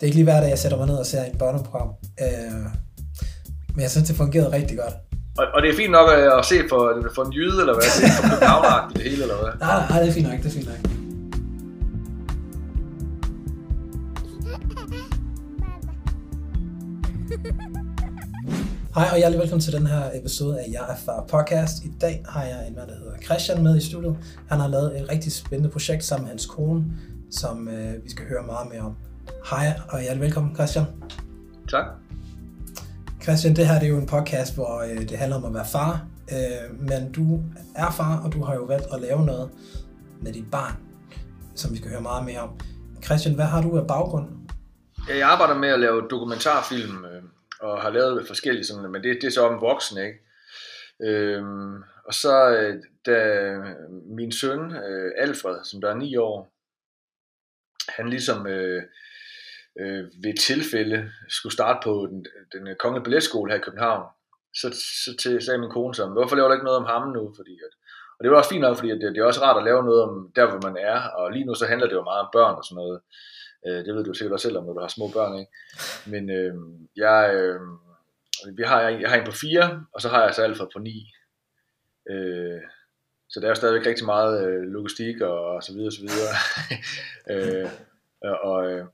Det er ikke lige hver dag, jeg sætter mig ned og ser et børneprogram. Øh, men jeg synes, det fungerede rigtig godt. Og, og det er fint nok at se for, for en jyde, eller hvad? Det er for det hele, eller hvad? Nej, nej, det er fint nok, det er fint nok. Hej og hjertelig velkommen til den her episode af Jeg er far podcast. I dag har jeg en mand, der hedder Christian med i studiet. Han har lavet et rigtig spændende projekt sammen med hans kone, som øh, vi skal høre meget mere om. Hej og hjertelig velkommen Christian. Tak. Christian, det her det er jo en podcast, hvor øh, det handler om at være far. Øh, men du er far, og du har jo valgt at lave noget med dit barn, som vi skal høre meget mere om. Christian, hvad har du af baggrund? Jeg arbejder med at lave dokumentarfilm, øh, og har lavet forskellige sådan, men det, det er så om voksne, ikke? Øhm, og så øh, da min søn øh, Alfred, som der er 9 år, han ligesom øh, øh, ved tilfælde skulle starte på den, den øh, kongelige balletskole her i København, så, så til, sagde min kone så, hvorfor laver du ikke noget om ham nu? Fordi at, og det var også fint nok, fordi det, det er også rart at lave noget om der, hvor man er, og lige nu så handler det jo meget om børn og sådan noget. Øh, det ved du sikkert også selv om, når du har små børn, ikke? Men øh, jeg, øh, vi har, jeg har en på fire, og så har jeg så Alfred på ni. Øh, så der er jo stadigvæk rigtig meget øh, logistik og, og så videre og så videre. øh, og, øh,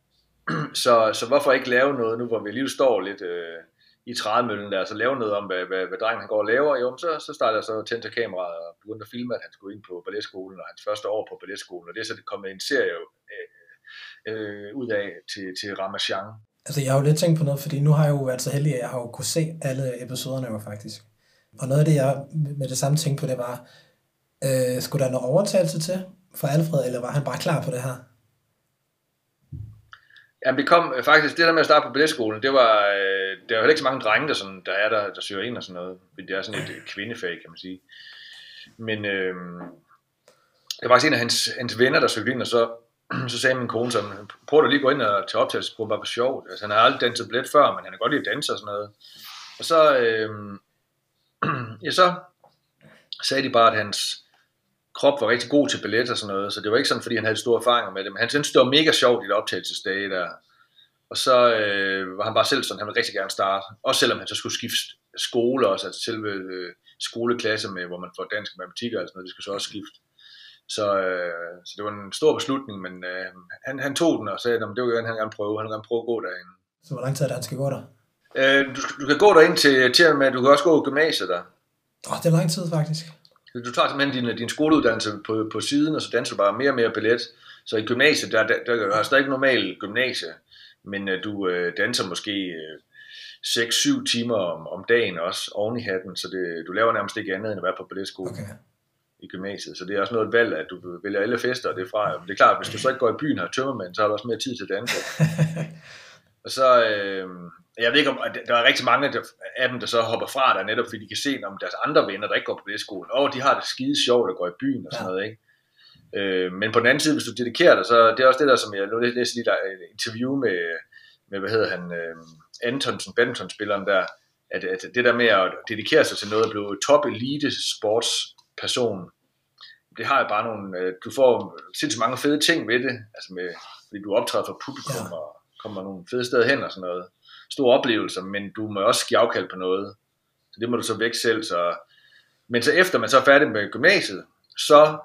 så, så hvorfor ikke lave noget nu, hvor vi lige står lidt øh, i trædemøllen der, så lave noget om, hvad, hvad, hvad drengen han går og laver, jo, så, så startede jeg så tændte til kameraet og begyndte at filme, at han skulle ind på balletskolen, og hans første år på balletskolen, og det er så det kommet en serie øh, øh, ud af til, til Ramachan. Altså, jeg har jo lidt tænkt på noget, fordi nu har jeg jo været så heldig, at jeg har jo kunne se alle episoderne jo faktisk. Og noget af det, jeg med det samme tænkte på, det var, øh, skulle der noget overtagelse til for Alfred, eller var han bare klar på det her? Jamen det kom øh, faktisk, det der med at starte på balletskolen, det var, øh, der er heller ikke så mange drenge, der, sådan, der er der, der søger ind og sådan noget. Det er sådan et øh, kvindefag, kan man sige. Men øh, det var faktisk en af hans, hans venner, der søgte ind, og så, så sagde min kone så, prøv at lige gå ind og tage optagelse prøv bare for sjovt. Altså han har aldrig danset ballet før, men han er godt lide at danse og sådan noget. Og så, øh, ja, så sagde de bare, at hans, krop var rigtig god til ballet og sådan noget, så det var ikke sådan, fordi han havde store erfaringer med det, men han syntes, det var mega sjovt i det optagelsesdage der. Og så øh, var han bare selv sådan, han ville rigtig gerne starte, også selvom han så skulle skifte skole også, altså selve øh, skoleklasse med, hvor man får dansk matematik og sådan noget, det skulle så også skifte. Så, øh, så det var en stor beslutning, men øh, han, han tog den og sagde, at det var han gerne prøve, han gerne prøve at gå derinde. Så hvor lang tid er det, han skal gå der? Øh, du, du kan gå derind til, til med, du kan også gå i gymnasiet der. Åh, oh, det er lang tid faktisk. Du tager simpelthen din, din skoleuddannelse på, på siden, og så danser du bare mere og mere ballet. Så i gymnasiet, der, der, der, der er stadig normal gymnasie, men uh, du uh, danser måske uh, 6-7 timer om, om dagen også oven i hatten, så det, du laver nærmest ikke andet end at være på balletskole okay. i gymnasiet. Så det er også noget valg, at du vælger alle fester det fra. Det er klart, hvis du så ikke går i byen og har tømmermænd, så har du også mere tid til at danse. og så, øh, jeg ved ikke om, der er rigtig mange af dem, der så hopper fra der, netop fordi de kan se, om deres andre venner, der ikke går på det skole, og de har det skide sjovt at gå i byen og sådan ja. noget, ikke? Øh, men på den anden side, hvis du dedikerer dig, så det er også det der, som jeg nu læste lige der et interview med, med hvad hedder han, øh, Antonsen, badmintonspilleren der, at, at det der med at dedikere sig til noget, at blive top elite sportsperson, det har jo bare nogle, øh, du får sindssygt mange fede ting ved det, altså med, fordi du optræder for publikum ja. og kommer nogle fede steder hen og sådan noget store oplevelser, men du må også give afkald på noget. Så det må du så væk selv. Så. Men så efter man så er færdig med gymnasiet, så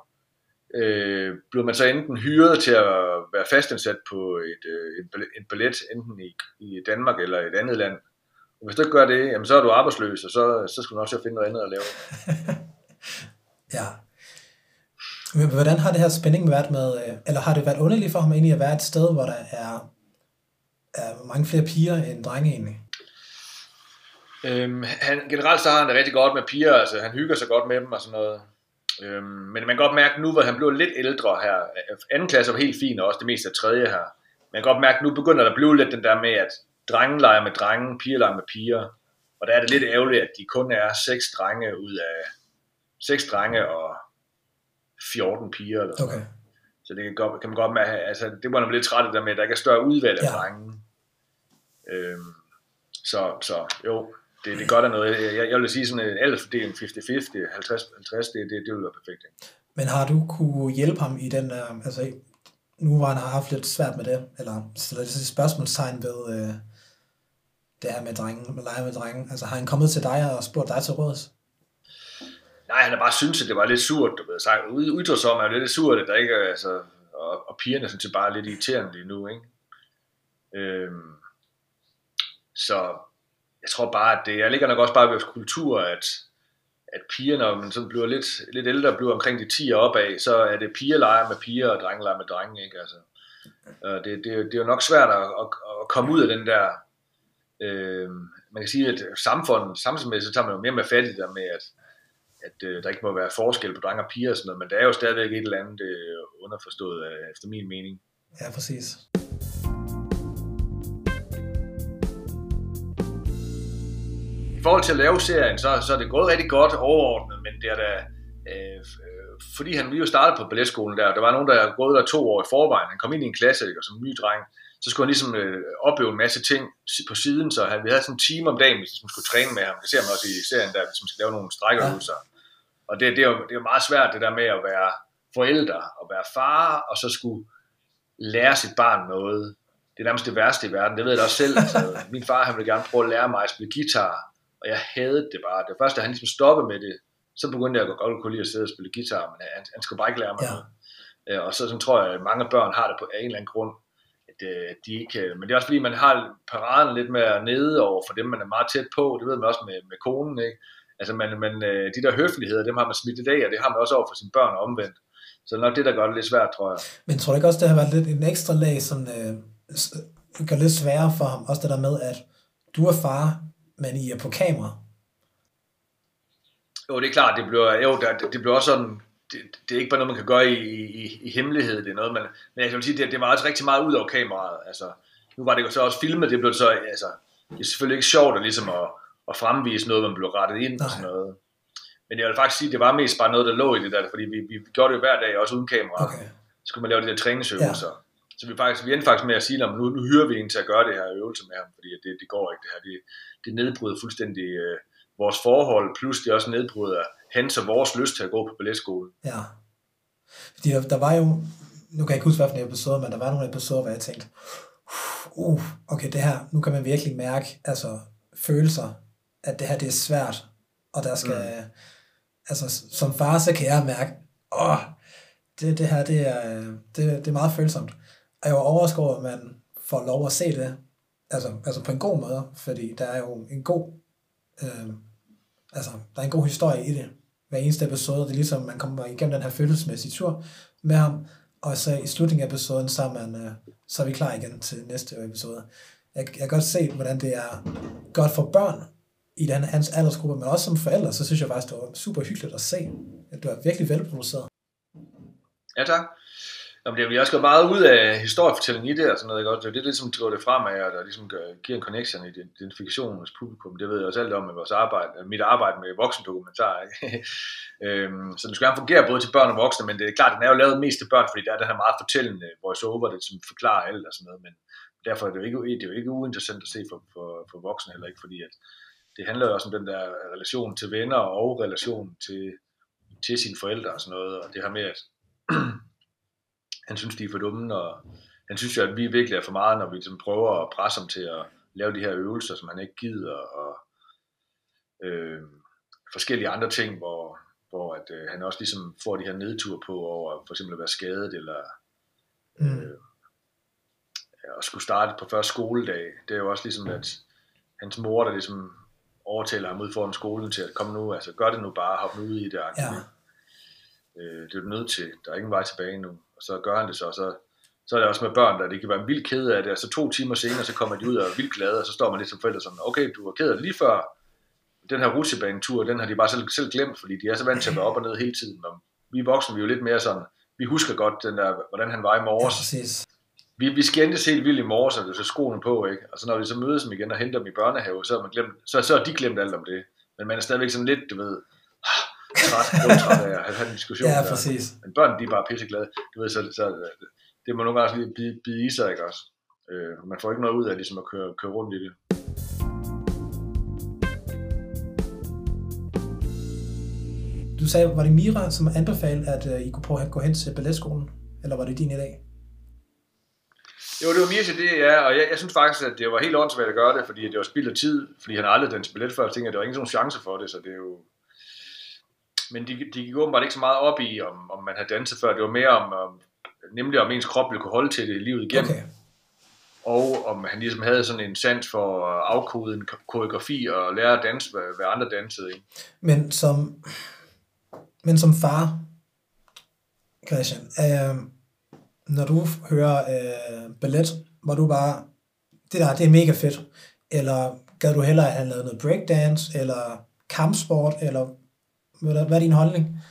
øh, bliver man så enten hyret til at være fastansat på et, øh, et, et ballet, enten i, i Danmark eller et andet land. Og hvis du ikke gør det, jamen, så er du arbejdsløs, og så, så skal du også finde noget andet at lave. ja. Men hvordan har det her spænding været med, øh, eller har det været underligt for ham egentlig at være et sted, hvor der er er mange flere piger end drenge egentlig? Øhm, han, generelt så har han det rigtig godt med piger, altså han hygger sig godt med dem og sådan noget. Øhm, men man kan godt mærke nu, hvor han blev lidt ældre her, anden klasse var helt fint, og også det meste af tredje her. Man kan godt mærke, at nu begynder der at blive lidt den der med, at drenge leger med drenge, piger leger med piger. Og der er det lidt ærgerligt, at de kun er seks drenge ud af seks drenge og 14 piger. Eller sådan. Okay. Så det kan, godt, kan man godt med, altså det var man lidt træt af der med, at der ikke er større udvalg af ja. drenge. Øhm, så, så jo, det, det gør der noget. Jeg, jeg vil sige sådan en aldersfordeling 50-50, 50-50, det, det, det vil være perfekt. Ikke? Men har du kunne hjælpe ham i den der, altså nu hvor han har haft lidt svært med det, eller stiller lidt spørgsmålstegn ved øh, det her med drengen, med lege med drengen. Altså har han kommet til dig og spurgt dig til råds? Nej, han har bare syntes, at det var lidt surt, du ved. Sagt, udtryk som er lidt surt, at der ikke er, altså, og, og pigerne synes, det bare lidt irriterende lige nu, ikke? Øhm, så jeg tror bare, at det jeg ligger nok også bare ved kultur, at, at piger, når man sådan bliver lidt, lidt ældre, bliver omkring de 10 år opad, så er det piger leger med piger, og drenge leger med drenge, ikke? Altså, øh, det, det, det er jo nok svært at, at, at komme ud af den der, øh, man kan sige, at samfundet, samtidig så tager man jo mere med fat i der med, at, at øh, der ikke må være forskel på drenge og piger og sådan noget, men der er jo stadigvæk et eller andet øh, underforstået, øh, efter min mening. Ja, præcis. I forhold til at lave serien, så, så er det gået rigtig godt overordnet, men det er da, øh, fordi han lige startede på balletskolen der, der var nogen, der er gået der to år i forvejen, han kom ind i en klasse ikke, som en ny dreng, så skulle han ligesom øh, opleve en masse ting på siden, så han, vi havde sådan en time om dagen, hvis man skulle træne med ham. Det ser man også i serien der, hvis man skal lave nogle strækkerøvelser. Ja. Og det, det, er jo, det er jo meget svært det der med at være forældre og være far, og så skulle lære sit barn noget. Det er nærmest det værste i verden, det ved jeg også selv. Altså, min far han ville gerne prøve at lære mig at spille guitar, og jeg havde det bare. Det første, da han ligesom stoppede med det, så begyndte jeg at godt kunne lide at sidde og spille guitar, men han, han skulle bare ikke lære mig ja. noget. Øh, og så sådan tror jeg, at mange børn har det på en eller anden grund, at øh, de ikke, men det er også fordi, man har paraden lidt mere nede over for dem, man er meget tæt på, det ved man også med, med konen, ikke? Altså, man, man, øh, de der høfligheder, dem har man smidt i dag, og det har man også over for sine børn omvendt. Så det er nok det, der gør det lidt svært, tror jeg. Men tror du ikke også, det har været lidt en ekstra lag, som øh, gør det lidt sværere for ham? Også det der med, at du er far, men I er på kamera. Jo, det er klart, det bliver, jo, det, det bliver også sådan, det, det, er ikke bare noget, man kan gøre i, i, i hemmelighed, det er noget, man, men jeg vil sige, det, det var også rigtig meget ud over kameraet, altså, nu var det jo så også filmet, det blev så, altså, det er selvfølgelig ikke sjovt at, ligesom at, at fremvise noget, man blev rettet ind Nej. og sådan noget. Men jeg vil faktisk sige, at det var mest bare noget, der lå i det der, fordi vi, vi gjorde det jo hver dag, også uden kamera. Okay. Så skulle man lave de der træningsøvelser. Ja. Så vi, faktisk, vi endte faktisk med at sige, at nu, nu hyrer vi en til at gøre det her øvelse med ham, fordi det, det går ikke det her. Det, det nedbryder fuldstændig øh, vores forhold, plus det også nedbryder hans og vores lyst til at gå på balletskole. Ja. Fordi der, der var jo, nu kan jeg ikke huske, hvilken episode, men der var nogle episoder, hvor jeg tænkte, uh, okay, det her, nu kan man virkelig mærke, altså, følelser, at det her, det er svært, og der skal, mm. altså, som far, så kan jeg mærke, åh, det, det her, det er, det, det er meget følsomt. Og jeg var overrasket over, at man får lov at se det, altså, altså på en god måde, fordi der er jo en god, øh, altså, der er en god historie i det. Hver eneste episode, det er ligesom, man kommer igennem den her følelsesmæssige tur med ham, og så i slutningen af episoden, så er, man, øh, så er vi klar igen til næste episode. Jeg, jeg kan godt se, hvordan det er godt for børn i den, hans aldersgruppe, men også som forældre, så synes jeg faktisk, det var super hyggeligt at se. At det var virkelig velproduceret. Ja, tak. Jamen, det bliver også gået meget ud af historiefortælling i det, og sådan noget, ikke? det er det, der ligesom driver det fremad, og der ligesom gør, giver en connection i identifikation hos publikum. Det ved jeg også alt om med vores arbejde, mit arbejde med voksendokumentar. Ikke? øhm, så den skal gerne fungere både til børn og voksne, men det er klart, den er jo lavet mest til børn, fordi der er den her meget fortællende voice-over, det som forklarer alt og sådan noget, men derfor er det jo ikke, det er jo ikke uinteressant at se for, for, for voksne heller ikke, fordi at det handler jo også om den der relation til venner og relation til, til sine forældre og sådan noget, og det her med, at han synes, de er for dumme, og han synes jo, at vi virkelig er for meget, når vi ligesom prøver at presse ham til at lave de her øvelser, som han ikke gider, og øh, forskellige andre ting, hvor, hvor at, øh, han også ligesom får de her nedtur på over for eksempel at være skadet, eller mm. øh, at skulle starte på første skoledag. Det er jo også ligesom, at hans mor, der ligesom overtaler ham ud foran skolen til at komme nu, altså gør det nu bare, hop nu ud i det. Ja. Øh, det er du nødt til, der er ingen vej tilbage nu og så gør han det så, og så, så er det også med børn, der det kan være vildt ked af det, og så to timer senere, så kommer de ud og er vildt glade, og så står man lidt som forældre sådan, okay, du var ked af det lige før, den her rutsjebanetur, den har de bare selv, selv glemt, fordi de er så vant til at være op og ned hele tiden, og vi voksne, vi er jo lidt mere sådan, vi husker godt, den der, hvordan han var i morges. Ja, præcis. Vi, vi skændtes helt vildt i morges, og det så skoene på, ikke? Og så når vi så mødes dem igen og henter dem i børnehave, så har, man glemt, så, så har de glemt alt om det. Men man er stadigvæk sådan lidt, du ved, træt, træt af at have en diskussion. ja, præcis. Der. Men børn, de er bare pisseglade. Du ved, så, så det må nogle gange lige bide, bide i sig, ikke også? Øh, man får ikke noget ud af ligesom at køre, køre rundt i det. Du sagde, var det Mira, som anbefalede, at uh, I kunne prøve at gå hen til balletskolen? Eller var det din idé? Jo, det var til det, ja, og jeg, jeg synes faktisk, at det var helt åndssvagt at gøre det, fordi det var spild af tid, fordi han aldrig den billet før, og tænkte, at der var ingen sådan chance for det, så det er jo... Men de, de gik åbenbart ikke så meget op i, om, om man havde danset før, det var mere om, om nemlig om ens krop ville kunne holde til det livet igennem. Okay. Og om han ligesom havde sådan en sans for at afkode en koreografi og lære at danse, hvad, hvad andre dansede. Ikke? Men som, men som far, Christian, øh, når du hører øh, ballet, hvor du bare, det der, det er mega fedt, eller gad du hellere have lavet noget breakdance, eller kampsport, eller hvad er din holdning?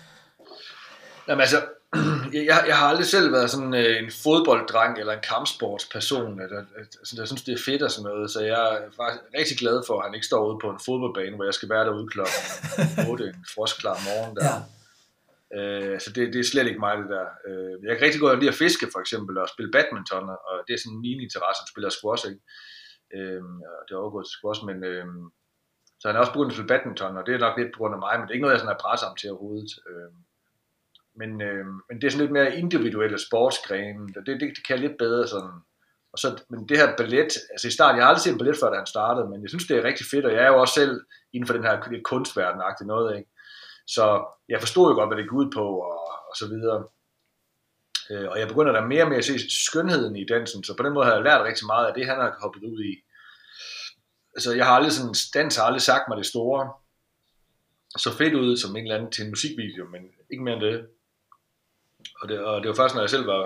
Jamen altså, jeg, jeg har aldrig selv været sådan øh, en fodbolddreng eller en kampsportsperson. At, at, jeg synes, det er fedt og sådan noget, så jeg er faktisk rigtig glad for, at han ikke står ude på en fodboldbane, hvor jeg skal være derude klokken 8 en frostklar morgen. Der. Ja. Øh, så det, det er slet ikke mig, det der. Øh, jeg kan rigtig godt lide at fiske, for eksempel, og spille badminton, og det er sådan min interesse, at spille squash, ikke? Øh, det er overgået til squash, men... Øh, så han er også begyndt at spille badminton, og det er nok lidt på grund af mig, men det er ikke noget, jeg sådan har presset ham til overhovedet. Øh, men, øh, men det er sådan lidt mere individuelle sportsgrene, det, det, det kan jeg lidt bedre sådan. Og så, men det her ballet, altså i starten, jeg har aldrig set en ballet før, da han startede, men jeg synes, det er rigtig fedt, og jeg er jo også selv inden for den her kunstverden noget, ikke? Så jeg forstod jo godt, hvad det gik ud på, og, og så videre. Øh, og jeg begynder da mere og mere at se skønheden i dansen, så på den måde har jeg lært rigtig meget af det, han har hoppet ud i. Altså, jeg har aldrig sådan, dans har aldrig sagt mig det store, så fedt ud som en eller anden til en musikvideo, men ikke mere end det. Og det, og det var først, når jeg selv var,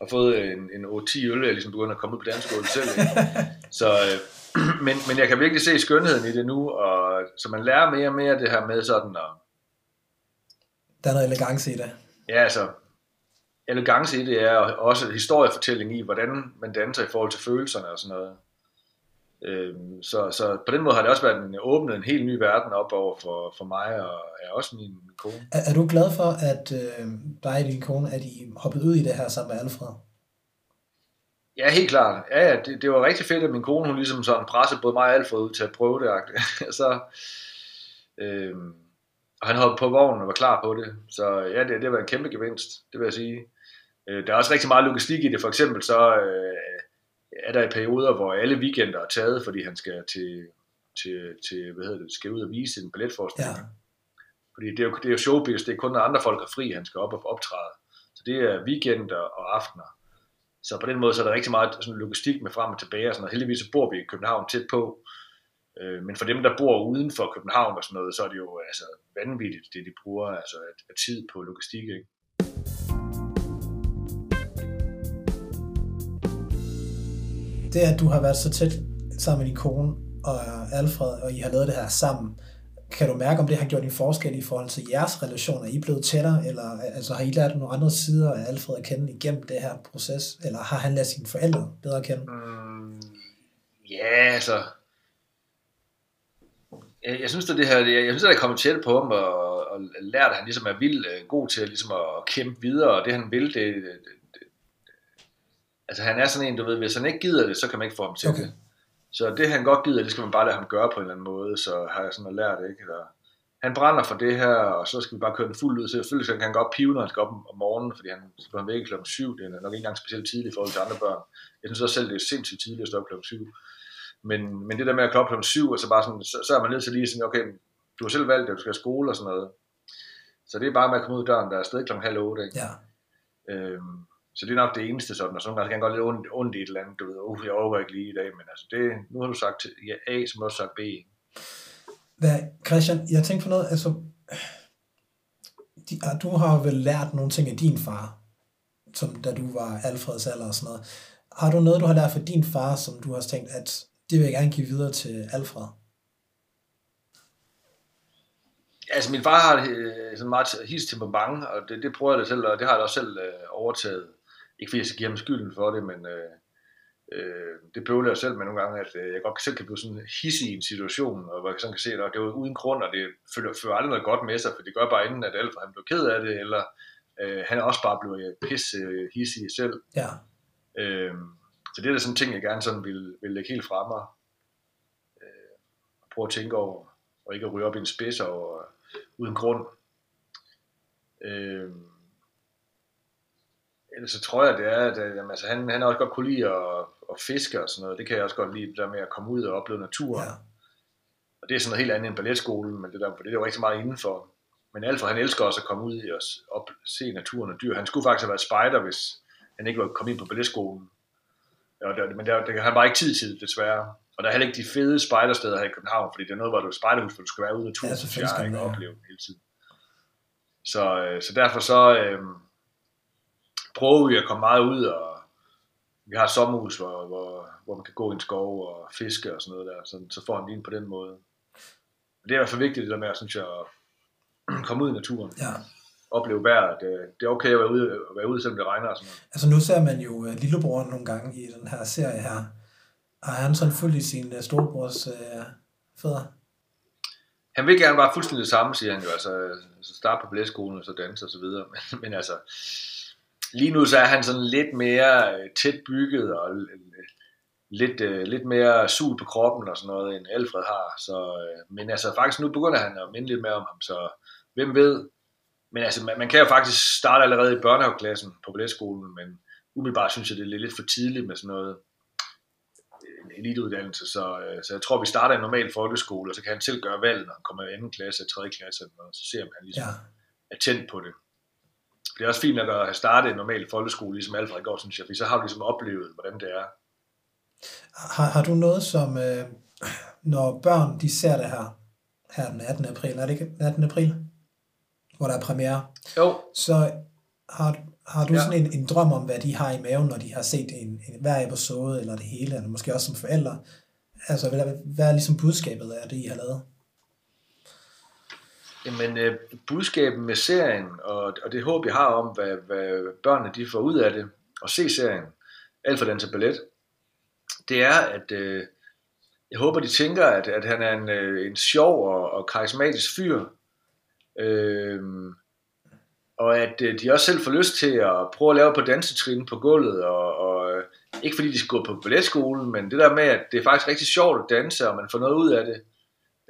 har fået en, en 8-10 øl, jeg ligesom begyndte at komme ud på dansegulvet selv. så, øh, men, men jeg kan virkelig se skønheden i det nu, og så man lærer mere og mere det her med sådan at... Der er noget elegance i det. Ja, altså, elegance i det er også historiefortælling i, hvordan man danser i forhold til følelserne og sådan noget. Øhm, så, så på den måde har det også været en, åbnet en helt ny verden op over for, for mig og er også min kone. Er, er du glad for, at øh, dig og din kone, at I hoppet ud i det her sammen med Alfred? Ja, helt klart. Ja, ja det, det var rigtig fedt, at min kone, hun ligesom sådan pressede både mig og Alfred ud til at prøve det. så, øhm, og han hoppede på vognen og var klar på det. Så ja, det, det var en kæmpe gevinst, det vil jeg sige. Øh, der er også rigtig meget logistik i det. For eksempel så øh, er der i perioder, hvor alle weekender er taget, fordi han skal til, til, til hvad hedder det, skal ud og vise en balletforestilling. Ja. Fordi det er, jo, det er jo showbiz, det er kun når andre folk er fri, han skal op og optræde. Så det er weekender og aftener. Så på den måde så er der rigtig meget sådan logistik med frem og tilbage. Og sådan noget. Heldigvis så bor vi i København tæt på. Øh, men for dem, der bor uden for København og sådan noget, så er det jo altså, vanvittigt, det de bruger altså, af, af tid på logistik. Ikke? Det at du har været så tæt sammen med din kone og Alfred, og I har lavet det her sammen, kan du mærke, om det har gjort en forskel i forhold til jeres relation? Er I blevet tættere, eller altså, har I lært nogle andre sider af Alfred at kende igennem det her proces, eller har han lært sine forældre bedre at kende? Mm, ja, altså... Jeg, jeg synes, at det her, jeg, jeg synes, at det er kommet tæt på ham, og, og lært, at han ligesom er vild øh, god til ligesom at kæmpe videre, og det han vil, det, altså han er sådan en, du ved, hvis han ikke gider det, så kan man ikke få ham til okay. det. Så det han godt gider, det skal man bare lade ham gøre på en eller anden måde, så har jeg sådan lært, ikke? Eller, han brænder for det her, og så skal vi bare køre den fuldt ud. Så selvfølgelig kan han godt pive, når han skal op om morgenen, fordi han skal han væk klokken 7. Det er nok ikke engang specielt tidligt i forhold til andre børn. Jeg synes også selv, det er sindssygt tidligt at stå op klokken 7. Men, men det der med at klokke klokken 7, og så, bare sådan, så, så er man nødt til lige sådan, okay, du har selv valgt det, du skal have skole og sådan noget. Så det er bare med at komme ud af døren, der er stadig klokken halv 8. Ikke? Ja. Øhm, så det er nok det eneste sådan, og så nogle gange kan jeg godt lidt ondt, ondt i et eller andet, du ved, uh, jeg overgår ikke lige i dag, men altså det, nu har du sagt ja, A, som du har sagt B. Hvad, Christian, jeg tænkte på noget, altså, de, du har vel lært nogle ting af din far, som da du var Alfreds alder og sådan noget. Har du noget, du har lært fra din far, som du har tænkt, at det vil jeg gerne give videre til Alfred? Altså min far har øh, sådan meget his temperament, og det, det prøver jeg det selv, og det har jeg også selv øh, overtaget ikke fordi jeg skal give ham skylden for det, men øh, øh, det bøvler jeg selv med nogle gange, at øh, jeg godt selv kan blive sådan hissig i en situation, og hvor jeg sådan kan se, at det var uden grund, og det fører, fører aldrig noget godt med sig, for det gør bare inden, at Alfred han blev ked af det, eller øh, han er også bare blevet pisse øh, hissig selv. Ja. Øh, så det er da sådan en ting, jeg gerne sådan vil, vil lægge helt fra mig. Øh, prøve at tænke over, og ikke at ryge op i en spids og uden grund. Øh, ellers så tror jeg, det er, at jamen, altså, han, han også godt kunne lide at, at fiske og sådan noget. Det kan jeg også godt lide, det der med at komme ud og opleve naturen. Ja. Og det er sådan noget helt andet end balletskolen, men det der, det er jo rigtig meget indenfor. Men Alfred, han elsker også at komme ud og op, se naturen og dyr. Han skulle faktisk have været spejder, hvis han ikke var kommet ind på balletskolen. Ja, men der, der, han var ikke tid til desværre. Og der er heller ikke de fede spejdersteder her i København, fordi det er noget, hvor du er spejderhus, hvor du skal være ude i naturen, ja, så jeg ikke opleve hele tiden. Så, øh, så derfor så øh, prøver vi at komme meget ud, og vi har et sommerhus, hvor, hvor, hvor man kan gå i en skov og fiske og sådan noget der, så, så får han lige på den måde. Og det er i hvert fald vigtigt, det der med, synes jeg, at komme ud i naturen. Ja opleve vejret. Det, det er okay at være ude, at være ude, selvom det regner og sådan noget. Altså nu ser man jo uh, lillebror nogle gange i den her serie her. Har han sådan fuldt i sin uh, storebrors uh, fædre? Han vil gerne bare fuldstændig det samme, siger han jo. Altså, så starte på balletskolen, og så danse og så videre. Men, men altså, lige nu så er han sådan lidt mere tæt bygget, og lidt, uh, lidt mere sul på kroppen og sådan noget, end Alfred har. Så, men altså, faktisk nu begynder han at minde lidt mere om ham, så hvem ved, men altså, man, man kan jo faktisk starte allerede i børnehaveklassen på balletskolen, men umiddelbart synes jeg, det er lidt for tidligt med sådan noget en eliteuddannelse, så, øh, så jeg tror, vi starter en normal folkeskole, og så kan han selv gøre valg, når han kommer i anden klasse, tredje klasse, og så ser man, han ligesom ja. er tændt på det. Det er også fint at have startet en normal folkeskole, ligesom Alfred går, synes jeg, for så har vi ligesom oplevet, hvordan det er. Har, har du noget som, øh, når børn de ser det her, her den 18. april, er det ikke 18. april? hvor der er premiere. Jo. Så har, har du ja. sådan en, en drøm om, hvad de har i maven, når de har set en, en hver episode, eller det hele, eller måske også som forældre? Altså, hvad, hvad er ligesom budskabet af det, I har lavet? Jamen, øh, budskabet med serien, og, og det håb, jeg har om, hvad, hvad børnene de får ud af det, og se serien, alt for den til ballet, det er, at øh, jeg håber, de tænker, at, at han er en, øh, en sjov og, og karismatisk fyr, Øh, og at øh, de også selv får lyst til at prøve at lave på dansetrin på gulvet, og, og øh, ikke fordi de skal gå på balletskolen, men det der med, at det er faktisk rigtig sjovt at danse, og man får noget ud af det,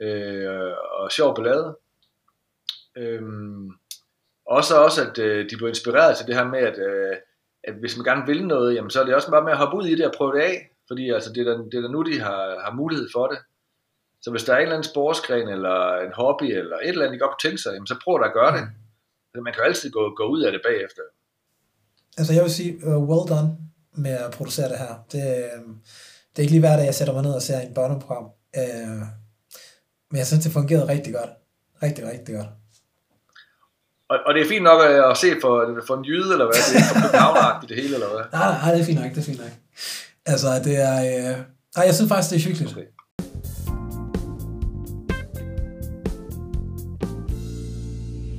øh, og sjov ballade. Øh, også også, at øh, de bliver inspireret til det her med, at, øh, at hvis man gerne vil noget, jamen, så er det også bare med at hoppe ud i det og prøve det af, fordi altså, det, er da, det er da nu, de har, har mulighed for det. Så hvis der er en eller anden sportsgren, eller en hobby, eller et eller andet, I godt kunne tænke sig, jamen, så prøv at gøre det. Mm. Man kan jo altid gå, gå ud af det bagefter. Altså jeg vil sige, uh, well done med at producere det her. Det, uh, det er ikke lige hver dag, jeg sætter mig ned og ser en børneprogram. Uh, men jeg synes, det fungerede rigtig godt. Rigtig, rigtig godt. Og, og det er fint nok at se for, for en jyde, eller hvad? Det er for københavn det hele, eller hvad? Nej, nej, det er fint nok, det er fint nok. Altså, det er... Uh, nej, jeg synes faktisk, det er hyggeligt. Okay.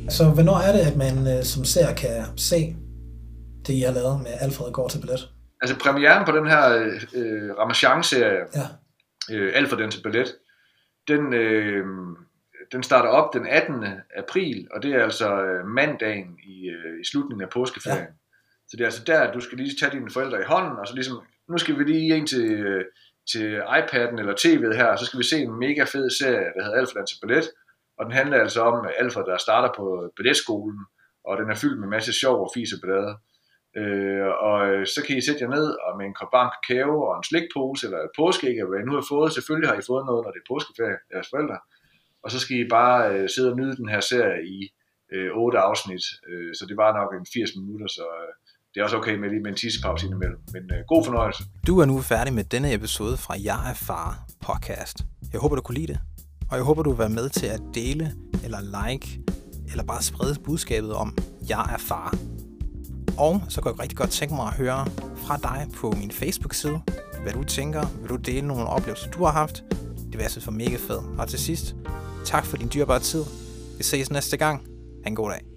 Så hvornår er det, at man øh, som ser kan se det, I har lavet med Alfred går til ballet? Altså premieren på den her øh, Ramachan-serie, ja. øh, Alfred den til ballet, den, øh, den starter op den 18. april, og det er altså øh, mandagen i, øh, i slutningen af påskeferien. Ja. Så det er altså der, du skal lige tage dine forældre i hånden, og så ligesom, nu skal vi lige ind til, øh, til iPad'en eller tv'et her, og så skal vi se en mega fed serie, der hedder Alfred til ballet, og den handler altså om Alfred, der starter på balletskolen, og den er fyldt med masse sjov og fise blader. Øh, og øh, så kan I sætte jer ned og med en kop varm kakao og en slikpose eller et påskeæg, hvad I nu har fået. Selvfølgelig har I fået noget, når det er påskeferie, jeres forældre. Og så skal I bare øh, sidde og nyde den her serie i øh, 8 afsnit. Øh, så det var nok en 80 minutter, så øh, det er også okay med lige med en tissepause indimellem. Men øh, god fornøjelse. Du er nu færdig med denne episode fra Jeg er far podcast. Jeg håber, du kunne lide det. Og jeg håber, du vil være med til at dele, eller like, eller bare sprede budskabet om, jeg er far. Og så kan jeg rigtig godt tænke mig at høre fra dig på min Facebook-side, hvad du tænker, vil du dele nogle oplevelser, du har haft. Det vil jeg synes var mega fedt. Og til sidst, tak for din dyrbare tid. Vi ses næste gang. Ha' en god dag.